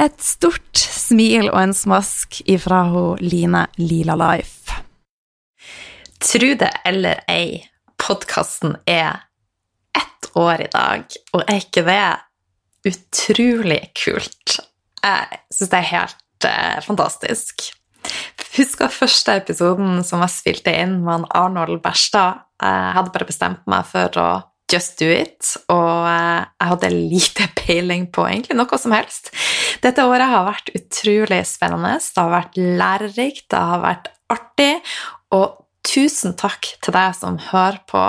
Et stort smil og en smask ifra ho Line Lila Life. Tru det eller ei, podkasten er ett år i dag, og er ikke det utrolig kult? Jeg syns det er helt eh, fantastisk. Husker første episoden som jeg spilte inn med Arnold Berstad. Jeg hadde bare bestemt meg for å just do it, og eh, jeg hadde lite peiling på egentlig noe som helst. Dette året har vært utrolig spennende, det har vært lærerikt, det har vært artig, og tusen takk til deg som hører på.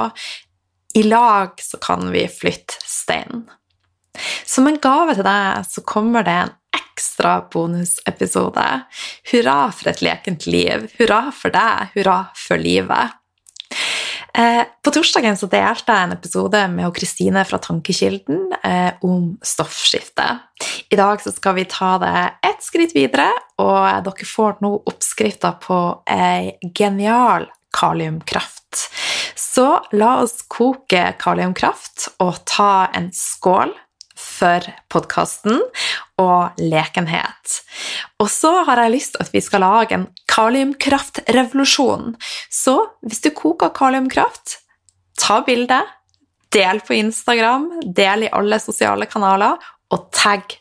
I lag så kan vi flytte steinen. Som en gave til deg så kommer det en ekstra bonusepisode. Hurra for et lekent liv. Hurra for deg. Hurra for livet. Eh, på torsdagen så delte jeg en episode med Kristine fra Tankekilden eh, om stoffskifte. I dag så skal vi ta det ett skritt videre, og dere får nå oppskrifter på ei genial kaliumkraft. Så la oss koke kaliumkraft og ta en skål for podkasten og lekenhet. Og så har jeg lyst til at vi skal lage en kaliumkraftrevolusjon. Så hvis du koker kaliumkraft, ta bilde, del på Instagram, del i alle sosiale kanaler, og tagg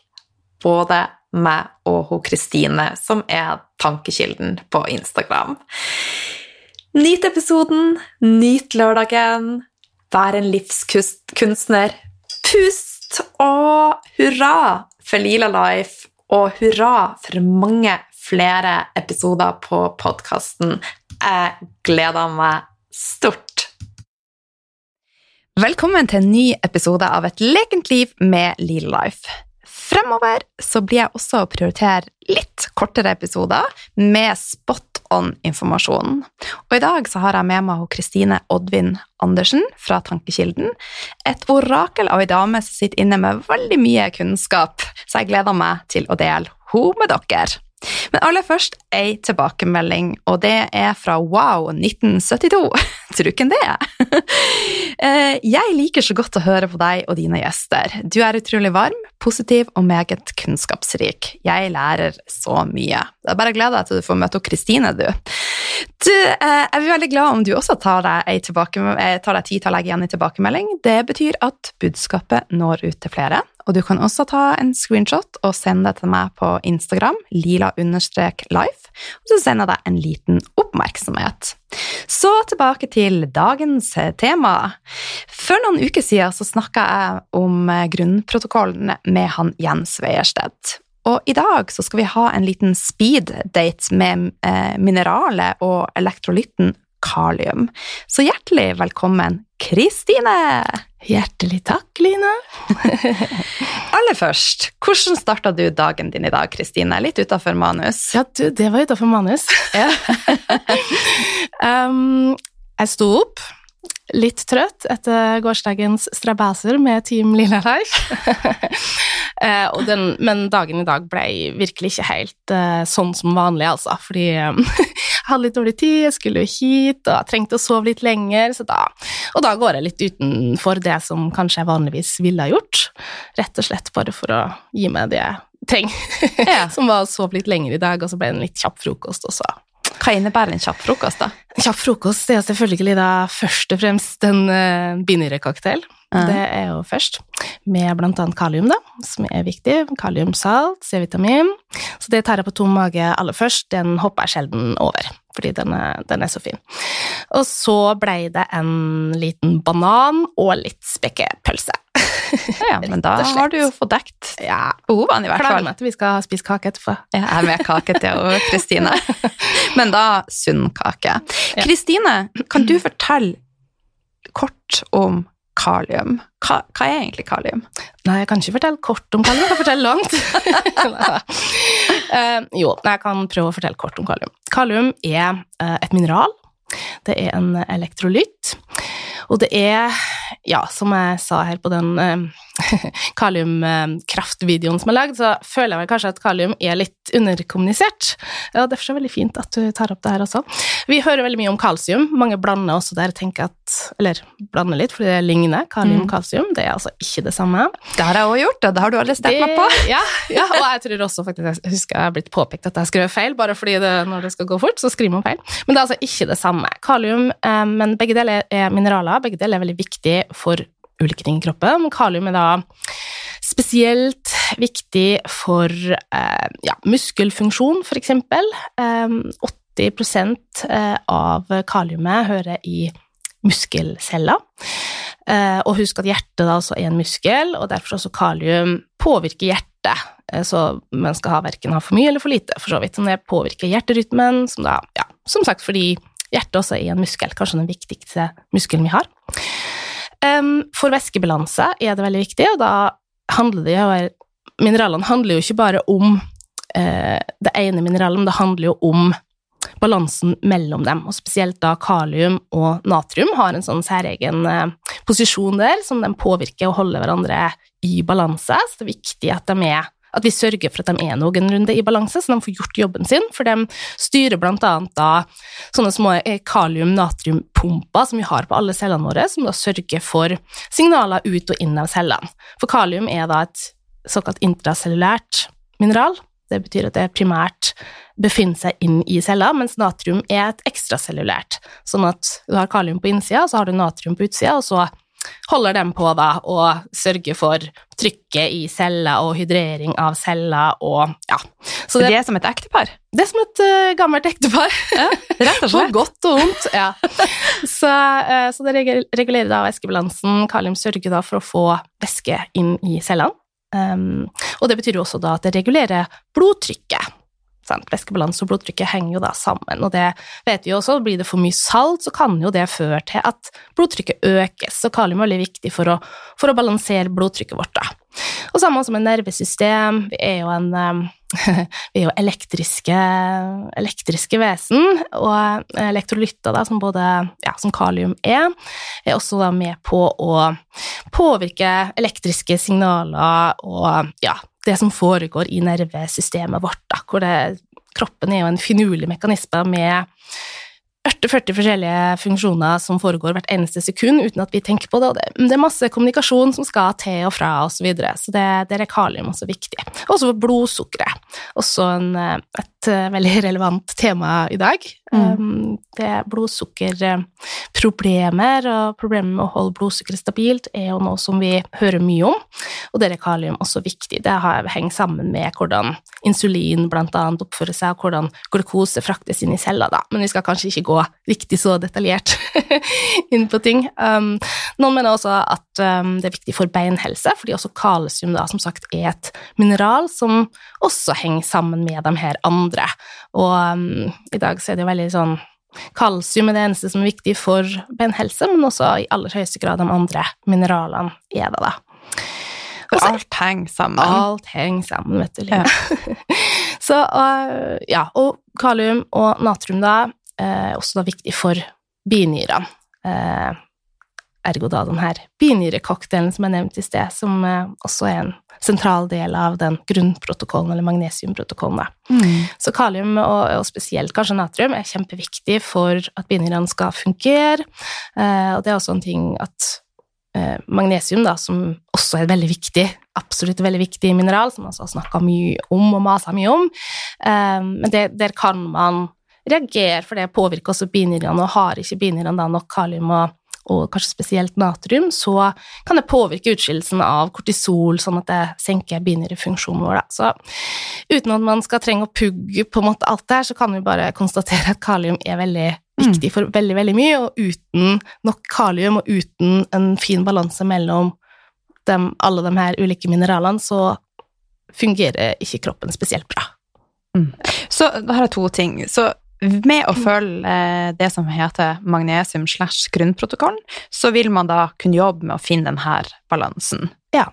både meg og Kristine, som er tankekilden på Instagram. Nyt episoden, nyt lørdagen, vær en livskunstner. Og hurra for Lila Life, og hurra for mange flere episoder på podkasten. Jeg gleder meg stort. Velkommen til en ny episode av Et lekent liv med Lila Life. Fremover så blir jeg også å prioritere litt kortere episoder med spot on-informasjon. Og i dag så har jeg med meg Kristine Oddvin Andersen fra Tankekilden. Et orakel av ei dame som sitter inne med veldig mye kunnskap, så jeg gleder meg til å dele henne med dere. Men aller først ei tilbakemelding, og det er fra Wow 1972. Tror ikke det? Eh, jeg liker så godt å høre på deg og dine gjester. Du er utrolig varm, positiv og meget kunnskapsrik. Jeg lærer så mye. Det er bare å glede deg til du får møte Kristine, du. Du, eh, jeg er veldig glad om du også tar deg, eh, tar deg tid til å legge igjen en tilbakemelding. Det betyr at budskapet når ut til flere. Og du kan også ta en screenshot og sende det til meg på Instagram, lila-life, og så sender jeg deg en liten oppmerksomhet. Så tilbake til dagens tema. For noen uker siden så snakka jeg om grunnprotokollen med han Jens Weierstedt. Og i dag så skal vi ha en liten speed-date med eh, mineralet og elektrolytten kalium. Så hjertelig velkommen, Kristine! Hjertelig takk, Line. Aller først, hvordan starta du dagen din i dag, Kristine? Litt utafor manus. Ja, du, det var utafor manus. um, jeg sto opp, litt trøtt etter gårsdagens strabaser med Team Lilla Life. eh, den, men dagen i dag ble virkelig ikke helt eh, sånn som vanlig, altså. Fordi eh, hadde litt dårlig tid, jeg skulle jo hit, og jeg trengte å sove litt lenger. Så da, og da går jeg litt utenfor det som kanskje jeg vanligvis ville ha gjort. Rett og slett bare for å gi meg det jeg trenger. Ja. som var å sove litt lenger i dag, og så ble det en litt kjapp frokost også. Hva innebærer en kjapp frokost, da? Kjapp frokost er selvfølgelig da først og fremst en uh, binyrcocktail. Ja. Det er jo først, med annet kalium, da, som er viktig. Kalium, salt, C-vitamin. Så det tar jeg på tom mage aller først. Den hopper jeg sjelden over, fordi den er, den er så fin. Og så blei det en liten banan og litt spekepølse. Ja, men da har du jo fått dekt Ja, behovene, i hvert fall. meg til vi skal spise kake etterpå. Jeg er med kake til og Kristine. Men da sunn kake. Ja. Kristine, kan du fortelle kort om kalium? Hva, hva er egentlig kalium? Nei, jeg kan ikke fortelle kort om kalium, jeg kan fortelle langt. Eh, jo, jeg kan prøve å fortelle kort om kalium. Kalium er eh, et mineral. Det er en elektrolytt. Og det er, ja, som jeg sa her på den eh, kaliumkraftvideoen som er lagd, så føler jeg vel kanskje at kalium er litt underkommunisert. Ja, derfor er det veldig fint at du tar opp det her også. Vi hører veldig mye om kalsium. Mange blander også der, tenker at, eller blander litt, fordi det ligner. Kalium, Mm. kalsium, det er altså ikke det samme. Det har jeg òg gjort, og det har du aldri stert meg på. Ja, ja, og jeg tror også faktisk jeg husker jeg har blitt påpekt at jeg skrev feil, bare fordi det, når det skal gå fort, så skriver man feil. Men det er altså ikke det samme. Kalium, eh, men begge deler er mineraler, begge deler er veldig viktig for ulike ting i kroppen. Kalium er da spesielt viktig for eh, ja, muskelfunksjon, for eksempel. Eh, 80 eh, av kaliumet hører i muskelceller. Eh, og husk at hjertet da også er en muskel, og derfor også kalium påvirker hjertet. Eh, så man skal ha verken ha for mye eller for lite, for så vidt. Så det påvirker hjerterytmen, som da, ja, som sagt fordi hjertet også er en muskel, kanskje den viktigste muskelen vi har. For væskebalanse er det veldig viktig, og da handler det jo Mineralene handler jo ikke bare om eh, det ene mineralet, men det handler jo om balansen mellom dem, og spesielt da kalium og natrium har en sånn særegen eh, posisjon der, som de påvirker og holder hverandre i balanse, så det er viktig at de er at vi sørger for at de er noenlunde i balanse, så de får gjort jobben sin, for de styrer annet da sånne små eh, kalium-natrium-pumper som vi har på alle cellene våre, som da sørger for signaler ut og inn av cellene. For kalium er da et såkalt intracellulært mineral, det betyr at det primært befinner seg inn i celler, mens natrium er et ekstracellulært. Sånn at du har kalium på innsida, så har du natrium på utsida, og så holder dem på da og sørger for trykket i celler og hydrering av celler og ja. Så Det det, er som et ektepar, det er som et uh, gammelt ektepar. rett og På slett. godt og vondt, ja. Så, uh, så det regulerer da væskebalansen. Kalium sørger da for å få væske inn i cellene. Um, og det betyr jo også da at det regulerer blodtrykket. Sant? Væskebalanse og blodtrykket henger jo da sammen, og det vet vi også. Blir det for mye salt, så kan jo det føre til at blodtrykket økes, så kalium er veldig viktig for å, for å balansere blodtrykket vårt. da. Og samme som med nervesystem. Vi er jo en vi er jo elektriske, elektriske vesen, og elektrolytter, da, som både ja, som kalium er, er også med på å påvirke elektriske signaler og ja, det som foregår i nervesystemet vårt, da, hvor det, kroppen er jo en finurlig mekanisme med 40 forskjellige funksjoner som foregår hvert eneste sekund uten at vi tenker på det, og det, er masse kommunikasjon som skal til og fra og så videre, så det, der er kalium også viktig. Også for blodsukkeret, også en, eh, et eh, veldig relevant tema i dag. Mm. Um, Det blodsukkerproblemer og problemer med å holde blodsukkeret stabilt er jo noe som vi hører mye om, og der er kalium også viktig. Det har hengt sammen med hvordan insulin annet oppfører seg, og hvordan glukose fraktes inn i celler, da. Men vi skal kanskje ikke gå riktig så detaljert inn på ting. Um, noen mener også at um, det er viktig for beinhelse, fordi også kalsium da, som sagt er et mineral som også henger sammen med de her andre. Og um, i dag så er det jo veldig sånn Kalsium er det eneste som er viktig for beinhelse, men også i aller høyeste grad de andre mineralene er det, da. For alt henger sammen. Alt henger sammen, vet du. Line. så og, ja, og kalium og natrium da eh, også da viktig for binyrene. Eh, ergo da den her binyrecocktailen som jeg nevnte i sted, som eh, også er en sentral del av den grunnprotokollen, eller magnesiumprotokollen. Mm. Så kalium, og, og spesielt kanskje natrium, er kjempeviktig for at binyrene skal fungere. Eh, og det er også en ting at eh, magnesium, da, som også er veldig viktig, absolutt veldig viktig mineral, som man også har snakka mye om og masa mye om, eh, men det, der kan man reagere, for det påvirker også binyrene, og har ikke binyrene da nok kalium og og kanskje spesielt natrium, så kan det påvirke utskillelsen av kortisol, sånn at det senker binyrefunksjonen vår. Da. Så uten at man skal trenge å pugge på en måte alt det her, så kan vi bare konstatere at kalium er veldig viktig for veldig, veldig mye, og uten nok kalium og uten en fin balanse mellom dem, alle de her ulike mineralene, så fungerer ikke kroppen spesielt bra. Så da har jeg to ting. Så med å følge eh, det som heter magnesium slash grunnprotokollen, så vil man da kunne jobbe med å finne denne balansen. Ja.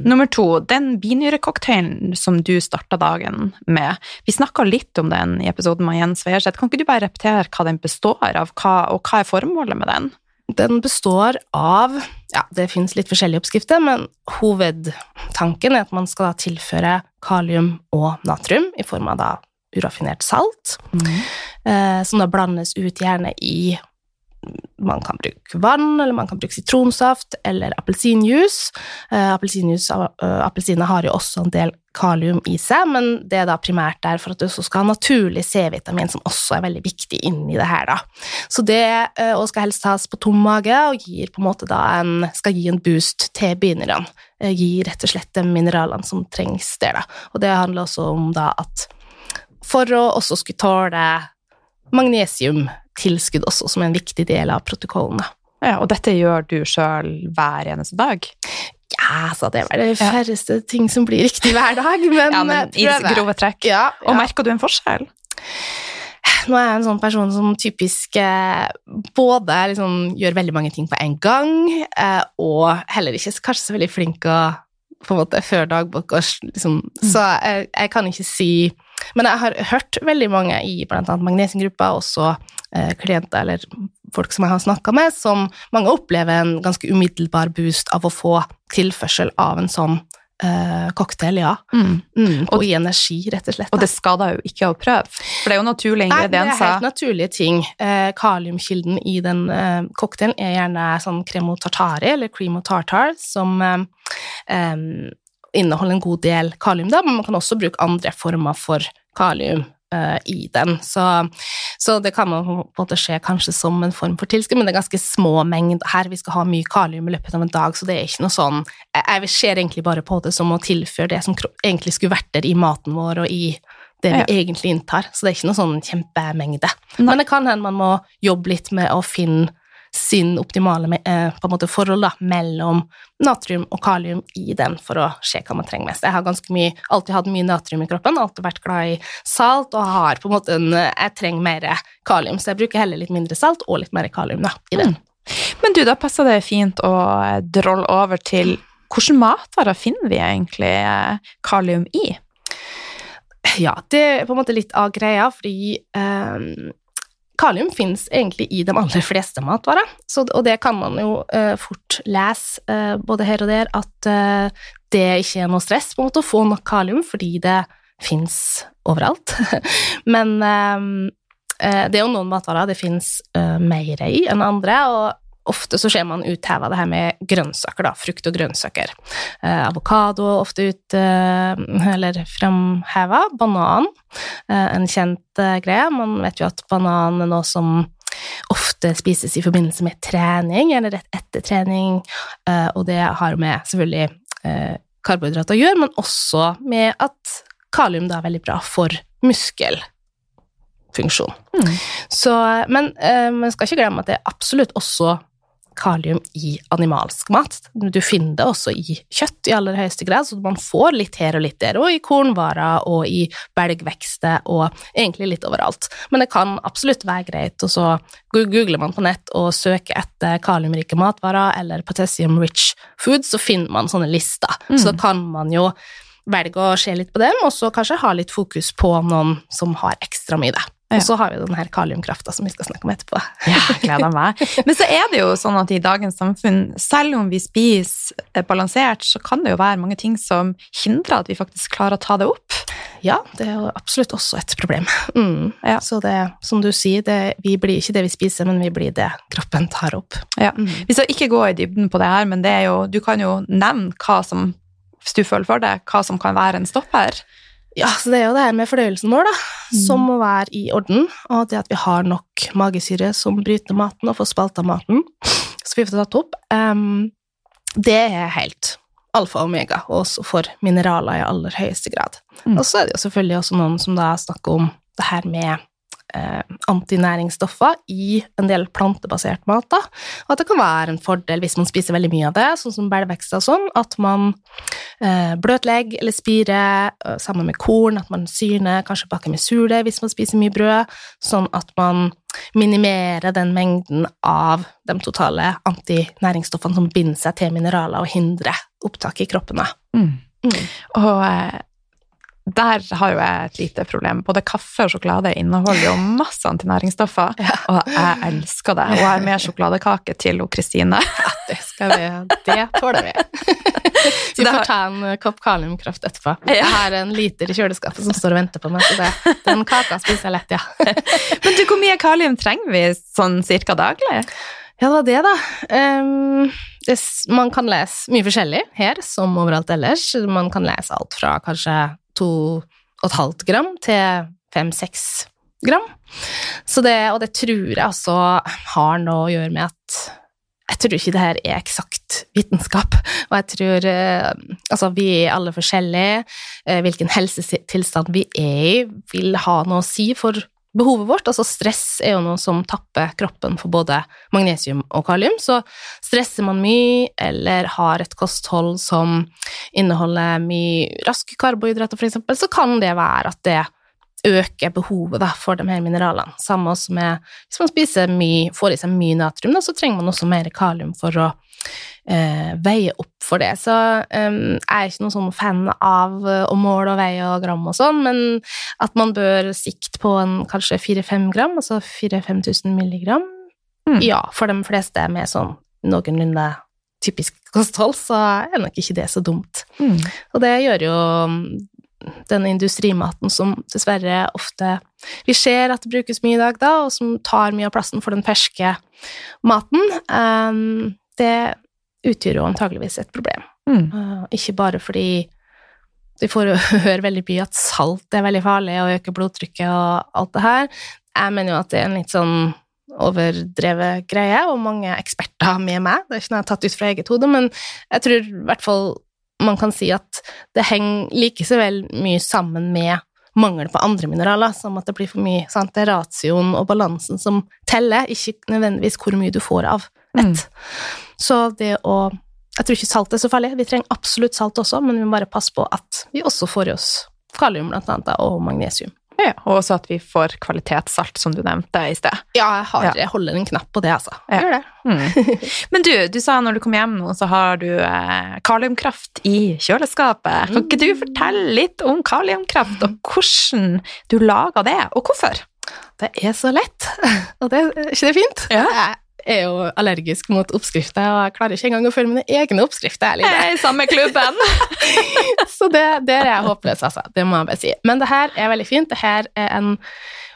Nummer to, den binyrecocktailen som du starta dagen med. Vi snakka litt om den i episoden med Jens Weierseth. Kan ikke du bare repetere hva den består av, og hva er formålet med den? Den består av Ja, det finnes litt forskjellige oppskrifter, men hovedtanken er at man skal da tilføre kalium og natrium i form av da uraffinert salt, eh, som da blandes ut gjerne i man kan bruke vann, eller man kan bruke sitronsaft eller. Eh, appelsinjuice, eh, Appelsiner har jo også en del kalium i seg, men det er da primært der for at du også skal ha naturlig C-vitamin, som også er veldig viktig inni det her, da. Så det eh, skal helst tas på tom mage og gir på en måte da en, skal gi en boost til begynnerne. Eh, Gir rett og slett de mineralene som trengs der, da. Og det handler også om da at for å også skulle tåle magnesiumtilskudd også, som er en viktig del av protokollen. Ja, og dette gjør du sjøl hver eneste dag? Ja, så det er det færreste færreste ting som blir riktig hver dag, men, Ja, men i eh, grove trekk. Ja, Og merker du en forskjell? Nå er jeg en sånn person som typisk eh, både liksom, gjør veldig mange ting på en gang, eh, og heller ikke kanskje så veldig flink å på en måte før dagbok. Liksom, Så jeg, jeg kan ikke si Men jeg har hørt veldig mange i annet magnesiumgruppa, også eh, klienter eller folk som jeg har snakka med, som mange opplever en ganske umiddelbar boost av å få tilførsel av en sånn eh, cocktail, ja. Mm, og i energi, rett og slett. Og det skader jo ikke å prøve, for det er jo naturlige Nei, det er helt naturlige ting. Eh, kaliumkilden i den eh, cocktailen er gjerne sånn cremo tartare, eller cream of tartar, som eh, em, inneholder en god del kalium, da, men man kan også bruke andre former for kalium eh, i den. Så, så det kan man på en måte skje kanskje som en form for tilskudd, men det er ganske små mengder her. Vi skal ha mye kalium i løpet av en dag, så det er ikke noe sånn jeg ser egentlig bare på det som å tilføre det som egentlig skulle vært der i maten vår og i det vi Ja. egentlig inntar. Så det er ikke noe sånn kjempemengde. Nei. Men det kan hende man må jobbe litt med å finne sin optimale eh, måte forhold da, mellom natrium og kalium i den for å se hva man trenger mest. Jeg har mye, alltid hatt mye natrium i kroppen, alltid vært glad i salt, og har på en måte en Jeg trenger mer kalium, så jeg bruker heller litt mindre salt og litt mer kalium da, i den. Men du, da passer det fint å eh, drolle over til hvilke matvarer finner vi egentlig eh, kalium i? Ja, det er på en måte litt av greia, fordi eh, kalium finnes egentlig i de aller fleste matvarer, så, og det kan man jo eh, fort lese eh, både her og der, at eh, det ikke er noe stress på en måte å få nok kalium, fordi det finnes overalt. Men eh, eh, det er jo noen matvarer det finnes eh, mer i enn andre, og ofte så ser man utheva det her med grønnsaker, da, frukt og grønnsaker. Eh, avokado ofte ut, eh, eller framheva. Banan, eh, en kjent eh, greie. Man vet jo at banan er noe som ofte spises i forbindelse med trening, eller rett etter trening, eh, og det har med selvfølgelig eh, karbohydrater å gjøre, men også med at kalium da er veldig bra for muskelfunksjon. Så, men eh, man skal ikke glemme at det er absolutt også kalium i animalsk mat. Du finner det også i kjøtt i aller høyeste grad, så man får litt her og litt der, og i kornvarer og i belgvekster og egentlig litt overalt. Men det kan absolutt være greit, og så googler man på nett og søker etter kaliumrike matvarer eller potassium rich food, så finner man sånne lister. Så da kan man jo velge å se litt på dem, og så kanskje ha litt fokus på noen som har ekstra mye det. Ja. Og så har vi den her kaliumkrafta som vi skal snakke om etterpå. Ja, gleder meg. Men så er det jo sånn at i dagens samfunn, selv om vi spiser eh, balansert, så kan det jo være mange ting som hindrer at vi faktisk klarer å ta det opp. Ja, det er jo absolutt også et problem. Mm. Ja. Så det, som du sier, det, vi blir ikke det vi spiser, men vi blir det kroppen tar opp. Ja. Mm. Vi skal ikke gå i dybden på det her, men det jo, du kan jo nevne hva som, hvis du føler for det, hva som kan være en stopper. Ja, så det er jo det her med fordøyelsen vår, da, som må være i orden, og det at vi har nok magesyre som bryter maten og får spalta maten, så vi får tatt opp, um, det er helt alfa og omega, og også for mineraler i aller høyeste grad. Mm. Og så er det jo selvfølgelig også noen som da snakker om det her med eh, antinæringsstoffer i en del plantebasert mat, da, og at det kan være en fordel hvis man spiser veldig mye av det, sånn som belgvekster og sånn, at man eh, bløtlegg eller spire eh, sammen med korn, at man syrner, kanskje baker med surdeig hvis man spiser mye brød, sånn at man minimerer den mengden av de totale antinæringsstoffene som binder seg til mineraler og hindrer opptak i kroppen. Mm. Mm. Og eh, der har jo jeg et lite problem. Både kaffe og sjokolade inneholder jo masse antinæringsstoffer, og jeg elsker det. Og jeg har med sjokoladekake til Kristine. Kristine. Det skal vi, det tåler vi. Vi får ta en kopp kaliumkraft etterpå. Jeg har en liter i kjøleskapet som står og venter på meg, så det, den kaka spiser jeg lett, ja. men du, hvor mye kalium trenger vi sånn cirka daglig? Ja, det var det, da. Um, det, man kan lese mye forskjellig her, som overalt ellers. Man kan lese alt fra kanskje 2,5 gram til 5-6 gram. Det, og det tror jeg også har noe å gjøre med at jeg tror ikke det her er eksakt vitenskap, og jeg tror eh, Altså, vi er alle forskjellige. Eh, hvilken helsetilstand vi er i, vil ha noe å si for behovet vårt. Altså, stress er jo noe som tapper kroppen for både magnesium og kalium, så stresser man mye eller har et kosthold som inneholder mye raske karbohydrater, eksempel, så kan det være at det øker behovet da, for de her mineralene. Samme som med hvis man spiser mye, får i seg mye natrium, da, så trenger man også mer kalium for å eh, veie opp for det. Så eh, jeg er ikke noen sånn fan av å måle og veie og gram og sånn, men at man bør sikte på en kanskje 4-5 gram, altså 4000-5000 milligram. Mm. Ja, for de fleste med sånn noenlunde typisk kosthold, så er nok ikke det så dumt. Mm. Og det gjør jo mm, den industrimaten som dessverre ofte vi ser at det brukes mye i dag, da, og som tar mye av plassen for den ferske maten, ehm, det utgjør jo antageligvis et problem. Mm. Eh, ikke bare fordi vi får høre veldig mye at salt er veldig farlig og øker blodtrykket og alt det her. Jeg mener jo at det er en litt sånn overdrevet greie, og mange eksperter med meg. Det er ikke noe jeg har tatt ut fra eget hode, men jeg tror i hvert fall man kan si at det henger like så vel mye sammen med mangel på andre mineraler, som at det blir for mye. Sant? Det er ratioen og balansen som teller, ikke nødvendigvis hvor mye du får av Mm. Så det å Jeg tror ikke salt er så farlig. Vi trenger absolutt salt også, men vi må bare passe på at vi også får i oss kalium, blant annet, og magnesium. Ja, og også at vi får kvalitetssalt, som du nevnte i sted. Ja, jeg, har, jeg holder en knapp på det, altså. Jeg Gjør det. Mm. Men du, du sa når du kom hjem nå, så har du eh, kaliumkraft i kjøleskapet. Kan ikke du fortelle litt om kaliumkraft, og hvordan du lager det, og hvorfor? Det er så lett, og det er ikke det fint? Ja. Jeg er jo allergisk mot oppskrifter, og jeg klarer ikke engang å følge mine egne oppskrifter. Jeg. Er i samme klubben. Så det, der er jeg håpløs, altså. Det må jeg bare si. Men det her er veldig fint. Det her er en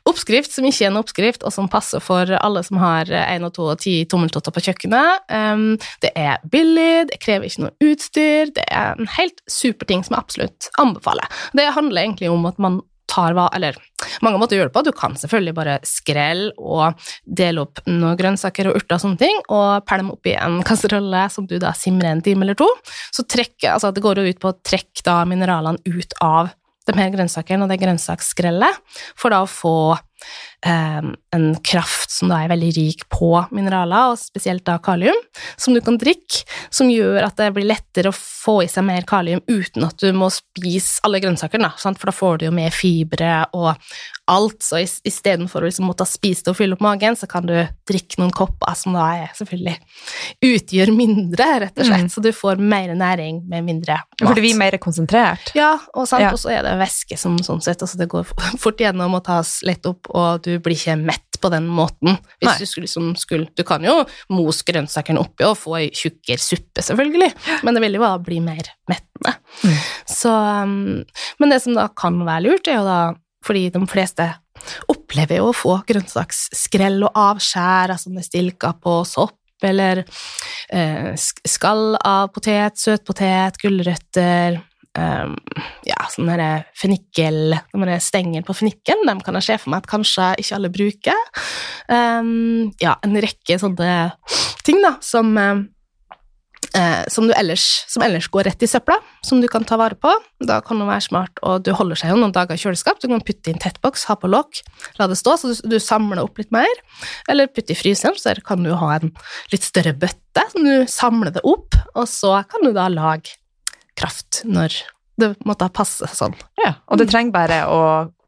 oppskrift som ikke er en oppskrift, og som passer for alle som har én og to og ti tommeltotter på kjøkkenet. Um, det er billig, det krever ikke noe utstyr, det er en helt super ting som jeg absolutt anbefaler. Det handler egentlig om at man tar hva Eller mange måter å gjøre det på. Du kan selvfølgelig bare skrelle og dele opp noen grønnsaker og urter og sånne ting, og pelle dem oppi en kasserolle som du da simrer en time eller to. Så trekk, altså det går jo ut på å trekke da mineralene ut av de her grønnsakene og det grønnsaksskrellet, for da å få eh, en kraft som da er veldig rik på mineraler, og spesielt da kalium, som du kan drikke, som gjør at det blir lettere å få i seg mer kalium uten at du må spise alle grønnsakene, for da får du jo mer fibre og alt. Så istedenfor å liksom måtte spise det og fylle opp magen, så kan du drikke noen kopper, som da er selvfølgelig utgjør mindre, rett og slett. Mm. Så du får mer næring med mindre mat. Fordi vi er mer konsentrert. Ja, og sant, Ja. og så er det væske som sånn sett, altså det går fort gjennom og tas lett opp, og du blir ikke mett på den måten. Hvis Nei. du skulle, liksom skulle Du kan jo mose grønnsakene oppi og få ei tjukkere suppe, selvfølgelig, men det vil jo bare bli mer mettende. Mm. Så um, Men det som da kan være lurt, er jo da fordi de fleste opplever jo å få grønnsaksskrell og avskjær, av sånne stilker på sopp, eller eh, skall av potet, søtpotet, gulrøtter um, Ja, sånne her fennikel De stenger på fennikel, dem kan jeg se for meg at kanskje ikke alle bruker. Um, ja, en rekke sånne ting, da, som eh, som, du ellers, som ellers går rett i søpla, som du kan ta vare på. Da kan det være smart, og du holder seg jo noen dager i kjøleskap. Du kan putte i en tettboks, ha på lokk, la det stå, så du, du samler opp litt mer. Eller putte i fryseren, så kan du ha en litt større bøtte, som du samler det opp, og så kan du da lage kraft når det måtte passe sånn. Ja. Og det trenger bare å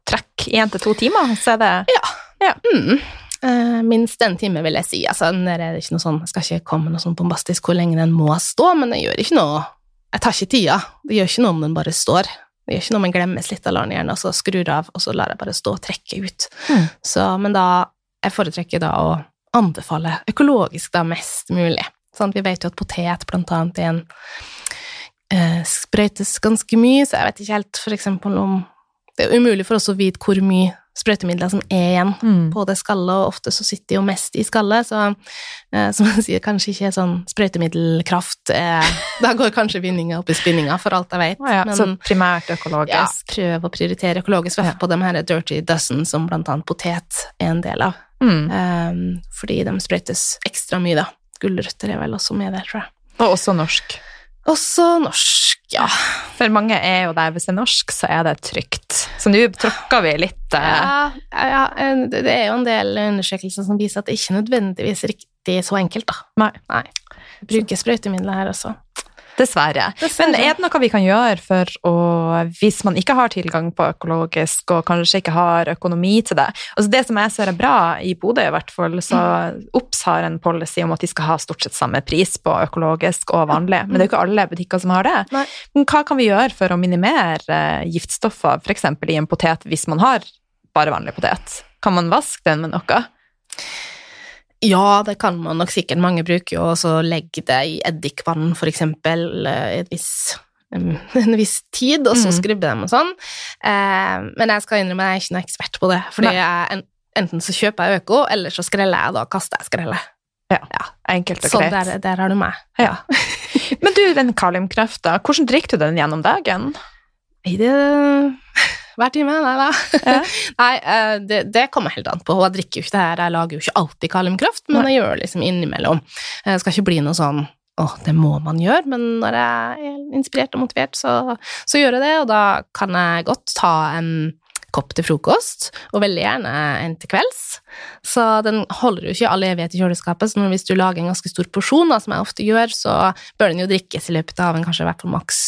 trekke én til to timer, så er det Ja, Mm. Eh, minst en time, vil jeg si. Altså, sånn, jeg skal ikke komme med noe sånn bombastisk hvor lenge den må stå, men det gjør ikke noe Jeg tar ikke tida. Det gjør ikke noe om den bare står. Det gjør ikke noe om den glemmes litt, av den gjerne, og så skrur av, og så lar jeg bare stå og trekke ut. Mm. Så, men da Jeg foretrekker da å anbefale økologisk da mest mulig. Sånn, vi vet jo at potet blant annet er en eh, sprøytes ganske mye, så jeg vet ikke helt for eksempel om Det er umulig for oss å vite hvor mye sprøytemidler som er igjen mm. på det skallet, og ofte så sitter de jo mest i skallet, så eh, som jeg sier, kanskje ikke sånn sprøytemiddelkraft eh, Da går kanskje vinninga opp i spinninga, for alt jeg vet. Å ja, men så primært økologisk. ja, prøv å prioritere økologisk, i hvert fall på de her dirty dozen som blant annet potet er en del av, Mm. eh, fordi de sprøytes ekstra mye, da. Gulrøtter er vel også med der, tror jeg. Og også norsk. Også norsk, ja. For mange er jo der, hvis det er norsk, så er det trygt. Så nå tråkker vi litt eh, Ja, ja, det er jo en del undersøkelser som viser at det ikke nødvendigvis er riktig så enkelt, da. Nei. Bruke sprøytemidler her også. Dessverre. Dessverre. Men er det noe vi kan gjøre for å, hvis man ikke har tilgang på økologisk, og kanskje ikke har økonomi til det Altså Det som jeg ser er bra i Bodø, i hvert fall, så Obs har en policy om at de skal ha stort sett samme pris på økologisk og vanlig, men det er jo ikke alle butikker som har det. Nei. Men hva kan vi gjøre for å minimere eh, giftstoffer, f.eks. i en potet, hvis man har bare vanlig potet? Kan man vaske den med noe? Ja, det kan man nok sikkert. Mange bruker jo også å legge det i eddikvann, for eksempel, eh, et viss, en viss tid, og så Mm. skrubbe dem og sånn. Eh, men jeg skal innrømme jeg er ikke noen ekspert på det, fordi jeg, enten så kjøper jeg øko, eller så skreller jeg, og da kaster jeg skrellet. Enkelt og greit. greit. der, der har du meg. Ja. Men du, den kaliumkrefta, hvordan drikker du den gjennom dagen? Nei, det Hver time? Nei da. Ja. Nei, eh, det, det kommer helt an på. Jeg drikker jo ikke det her, jeg lager jo ikke alltid kaliumkraft, men jeg gjør det liksom innimellom. Eh, Det skal ikke bli noe sånn Åh, det må man gjøre, men når jeg er inspirert og motivert, så, så gjør jeg det, og da kan jeg godt ta en kopp til frokost, og veldig gjerne en til kvelds. Så den holder jo ikke all evighet i kjøleskapet, så hvis du lager en ganske stor porsjon, da, som jeg ofte gjør, så bør den jo drikkes i løpet av en kanskje i hvert fall maks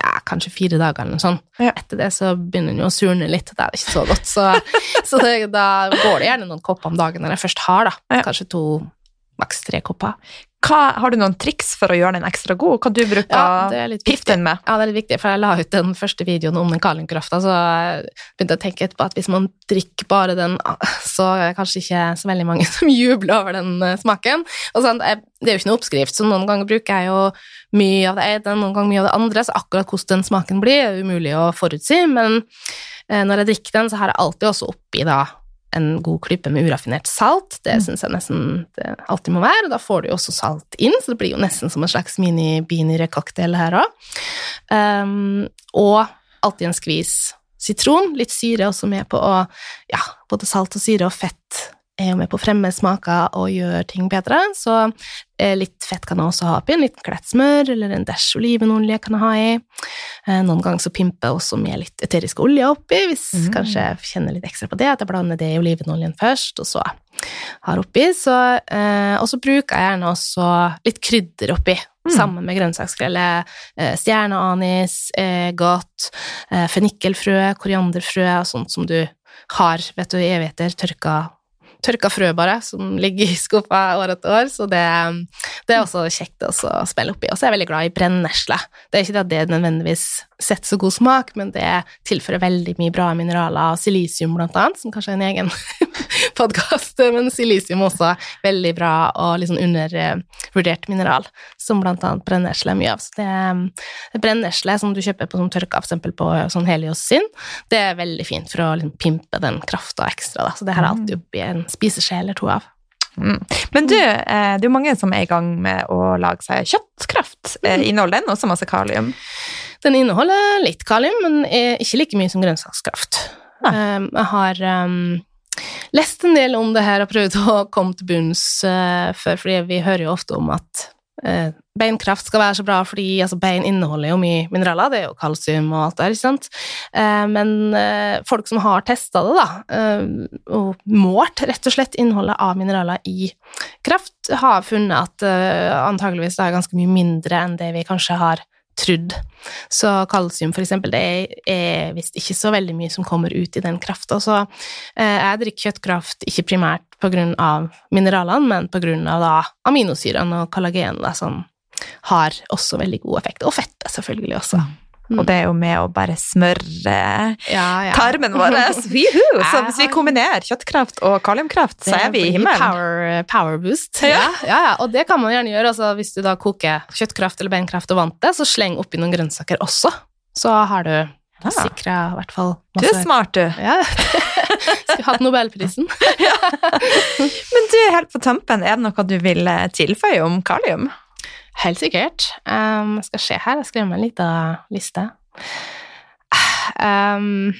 ja, kanskje fire dager eller noe sånt. Ja. Etter det så begynner den jo å surne litt, det er ikke så godt. Så, så det, da går det gjerne noen kopper om dagen når jeg først har, da. Kanskje to, maks tre kopper. Hva, har du noen triks for å gjøre den ekstra god? Hva du bruker Ja, den med? Ja, det er litt viktig, for jeg la ut den første videoen om den Kalinkrafta, så jeg begynte jeg å tenke etterpå at hvis man drikker bare den, så er det kanskje ikke så veldig mange som jubler over den eh, smaken. Og sånn, det er jo ikke noe oppskrift, så noen ganger bruker jeg jo mye av det ene, noen ganger mye av det andre, så akkurat hvordan den smaken blir, er umulig å forutsi, men eh, når jeg drikker den, så har jeg alltid også oppi da en god klype med uraffinert salt. Det Mm. syns jeg nesten det alltid må være, og da får du jo også salt inn, så det blir jo nesten som en slags mini-binire-cocktail her òg. Um, og alltid en skvis sitron. Litt syre også med på å Ja, både salt og syre og fett er jo med på å fremme smaker og gjøre ting bedre, så eh, litt fett kan jeg også ha oppi. En liten klett smør eller en dash olivenolje kan jeg ha i. Eh, noen ganger så pimper jeg også med litt eterisk olje oppi, hvis Mm. kanskje jeg kjenner litt ekstra på det, at jeg blander det i olivenoljen først, og så har oppi. Så, eh, og så bruker jeg gjerne også litt krydder oppi, Mm. sammen med grønnsaksskrellet. Eh, stjerneanis, eh, godt, eh, fennikelfrø, korianderfrø og sånt som du har vet du, i evigheter tørka, tørka frø, bare, som ligger i skuffa år etter år. Så det, det er også kjekt å spille oppi. Og så er jeg veldig glad i brennesle. Det er ikke det at det nødvendigvis setter så god smak, men det tilfører veldig mye bra mineraler. Silisium, blant annet, som kanskje er en egen podkast, men silisium også veldig bra og sånn undervurdert mineral, som blant annet brennesle er mye av. Så det, brennesle som du kjøper på som tørka, for eksempel på sånn Helios sin, det er veldig fint for å liksom pimpe den krafta ekstra, da. Så det har jeg alltid oppi en spiseskje eller to av. Mm. Men du, eh, det er jo mange som er i gang med å lage seg kjøttkraft. Eh, mm. Inneholder den også masse kalium? Den inneholder litt kalium, men ikke like mye som grønnsakskraft. Um, jeg har um, lest en del om det her og prøvd å komme til bunns uh, før, fordi vi hører jo ofte om at uh, beinkraft skal være så bra fordi altså, bein inneholder jo mye mineraler, det er jo kalsium og alt der, ikke sant. Uh, men folk som har testa det, da, og målt rett og slett innholdet av mineraler i kraft, har funnet at antageligvis det er ganske mye mindre enn det vi kanskje har trudd. Så kalsium, for eksempel, det er, er visst ikke så veldig mye som kommer ut i den krafta. Så eh, jeg drikker kjøttkraft ikke primært på grunn av mineralene, men på grunn da aminosyrene og kollagenet, som har også veldig god effekt. Og fettet, selvfølgelig, også. Mm. Og det er jo med å bare smøre ja, ja. tarmen vår. Så hvis vi kombinerer kjøttkraft og kaliumkraft, så er vi i himmelen. Power, power boost. Ja. ja. Og det kan man gjerne gjøre. Altså, hvis du da koker kjøttkraft eller beinkraft og vant det, så sleng oppi noen grønnsaker også. Så har du ja. sikra i hvert fall masse Du er smart, du. Ja. Skulle hatt nobelprisen. Men du, helt på tampen, er det noe du vil eh, tilføye om kalium? Helt sikkert. Um, skal se her, jeg skrev meg en liten liste. Um,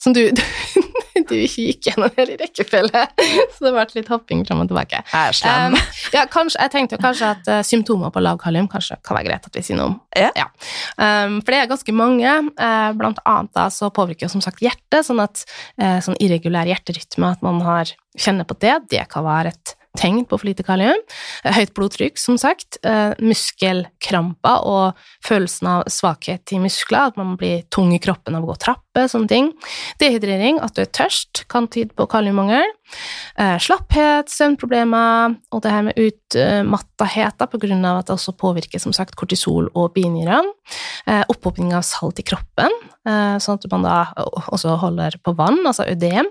som du, du ikke gikk gjennom hele rekkefølge, så det ble litt hopping fram og tilbake. Jeg er slem. Um, ja, kanskje, jeg tenkte kanskje at uh, symptomer på lav kalium kanskje kan være greit at vi sier noe om. Ja. ja. Um, for det er ganske mange. Uh, blant annet da, så påvirker jo som sagt hjertet, sånn at uh, sånn irregulær hjerterytme, at man har, kjenner på det, det kan være et tegn på for lite kalium. Høyt blodtrykk, som sagt. Eh, muskelkramper og følelsen av svakhet i muskler, at man blir tung i kroppen av å gå trapper, sånne ting. Dehydrering, at du er tørst, kan tyde på kaliummangel. Eh, slapphet, søvnproblemer og det her med utmattethet på grunn av at det også påvirker som sagt kortisol og binyrene. Opphopning av salt i kroppen, sånn at man da også holder på vann, altså ødem.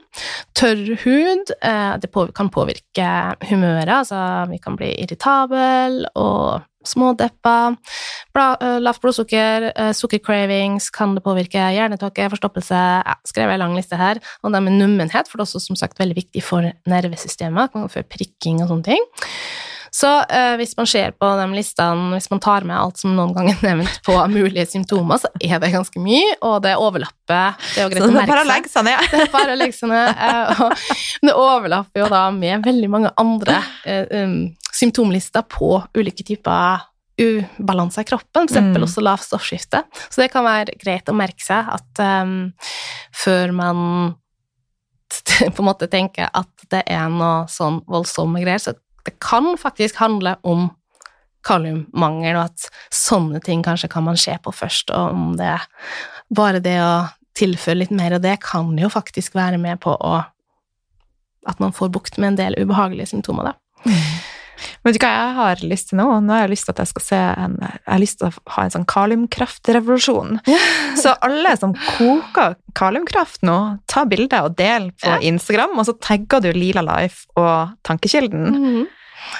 Tørr hud, det kan påvirke humøret. Altså, vi kan bli irritable og smådeppa. Lavt blodsukker, sukkercravings, kan det påvirke hjernetåke, forstoppelse ja, Skrev en lang liste her. Og det med nummenhet, for det er også som sagt veldig viktig for nervesystemet, for prikking og sånne ting. Så eh, hvis man ser på de listene, hvis man tar med alt som noen ganger er nevnt på mulige symptomer, så er det ganske mye, og det overlapper. Det er jo greit å merke seg. Legge seg ned. Det er bare å legge seg ned. Eh, og det overlapper jo da med veldig mange andre eh, um, symptomlister på ulike typer ubalanse i kroppen, f.eks. Mm. også lavt stoffskifte. Så det kan være greit å merke seg at um, før man på en måte tenker at det er noe sånn voldsomme greier, så det kan faktisk handle om kaliummangel, og at sånne ting kanskje kan man se på først, og om det bare det å tilføre litt mer av det kan jo faktisk være med på å at man får bukt med en del ubehagelige symptomer, da. Vet du hva jeg har lyst til nå? Nå har jeg lyst til at jeg skal se en, jeg har lyst til å ha en sånn kaliumkraftrevolusjon. Ja. Så alle som koker kaliumkraft nå, ta bilde og del på ja. Instagram, og så tagger du Lila Life og Tankekilden. Mm -hmm.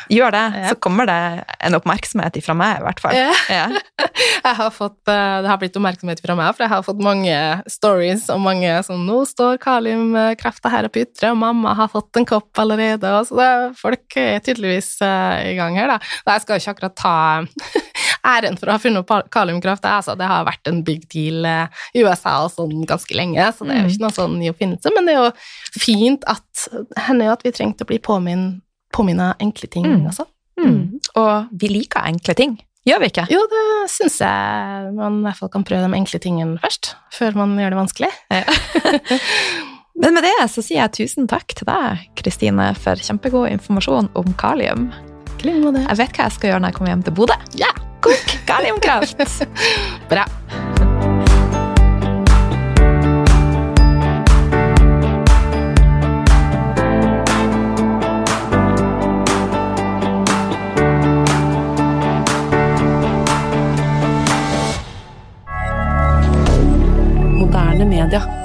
Gjør det, ja. så kommer det en oppmerksomhet fra meg, i hvert fall. Ja. Ja. Har fått, eh, det har blitt oppmerksomhet fra meg, for jeg har fått mange stories og mange sånn 'Nå står kaliumkrafta her og ytre, og mamma har fått en kopp allerede.' Og så det, folk er tydeligvis uh, i gang her, da. Jeg skal ikke akkurat ta æren for å ha funnet opp kaliumkraft. Altså, det har vært en big deal i USA og sånn ganske lenge, så det er jo mm. ikke noe sånn ny oppfinnelse. Men det er jo fint at hender jo at vi trengte å bli påminnet påminne enkle ting, mm. altså. Mm. Og vi liker enkle ting, gjør vi ikke? Jo, det syns jeg man i hvert fall kan prøve de enkle tingene først, før man gjør det vanskelig. Ja. Men med det så sier jeg tusen takk til deg, Kristine, for kjempegod informasjon om kalium. Jeg vet hva jeg skal gjøre når jeg kommer hjem til Bodø. Ja! Kok kaliumkraft! Bra. hebdomadaire.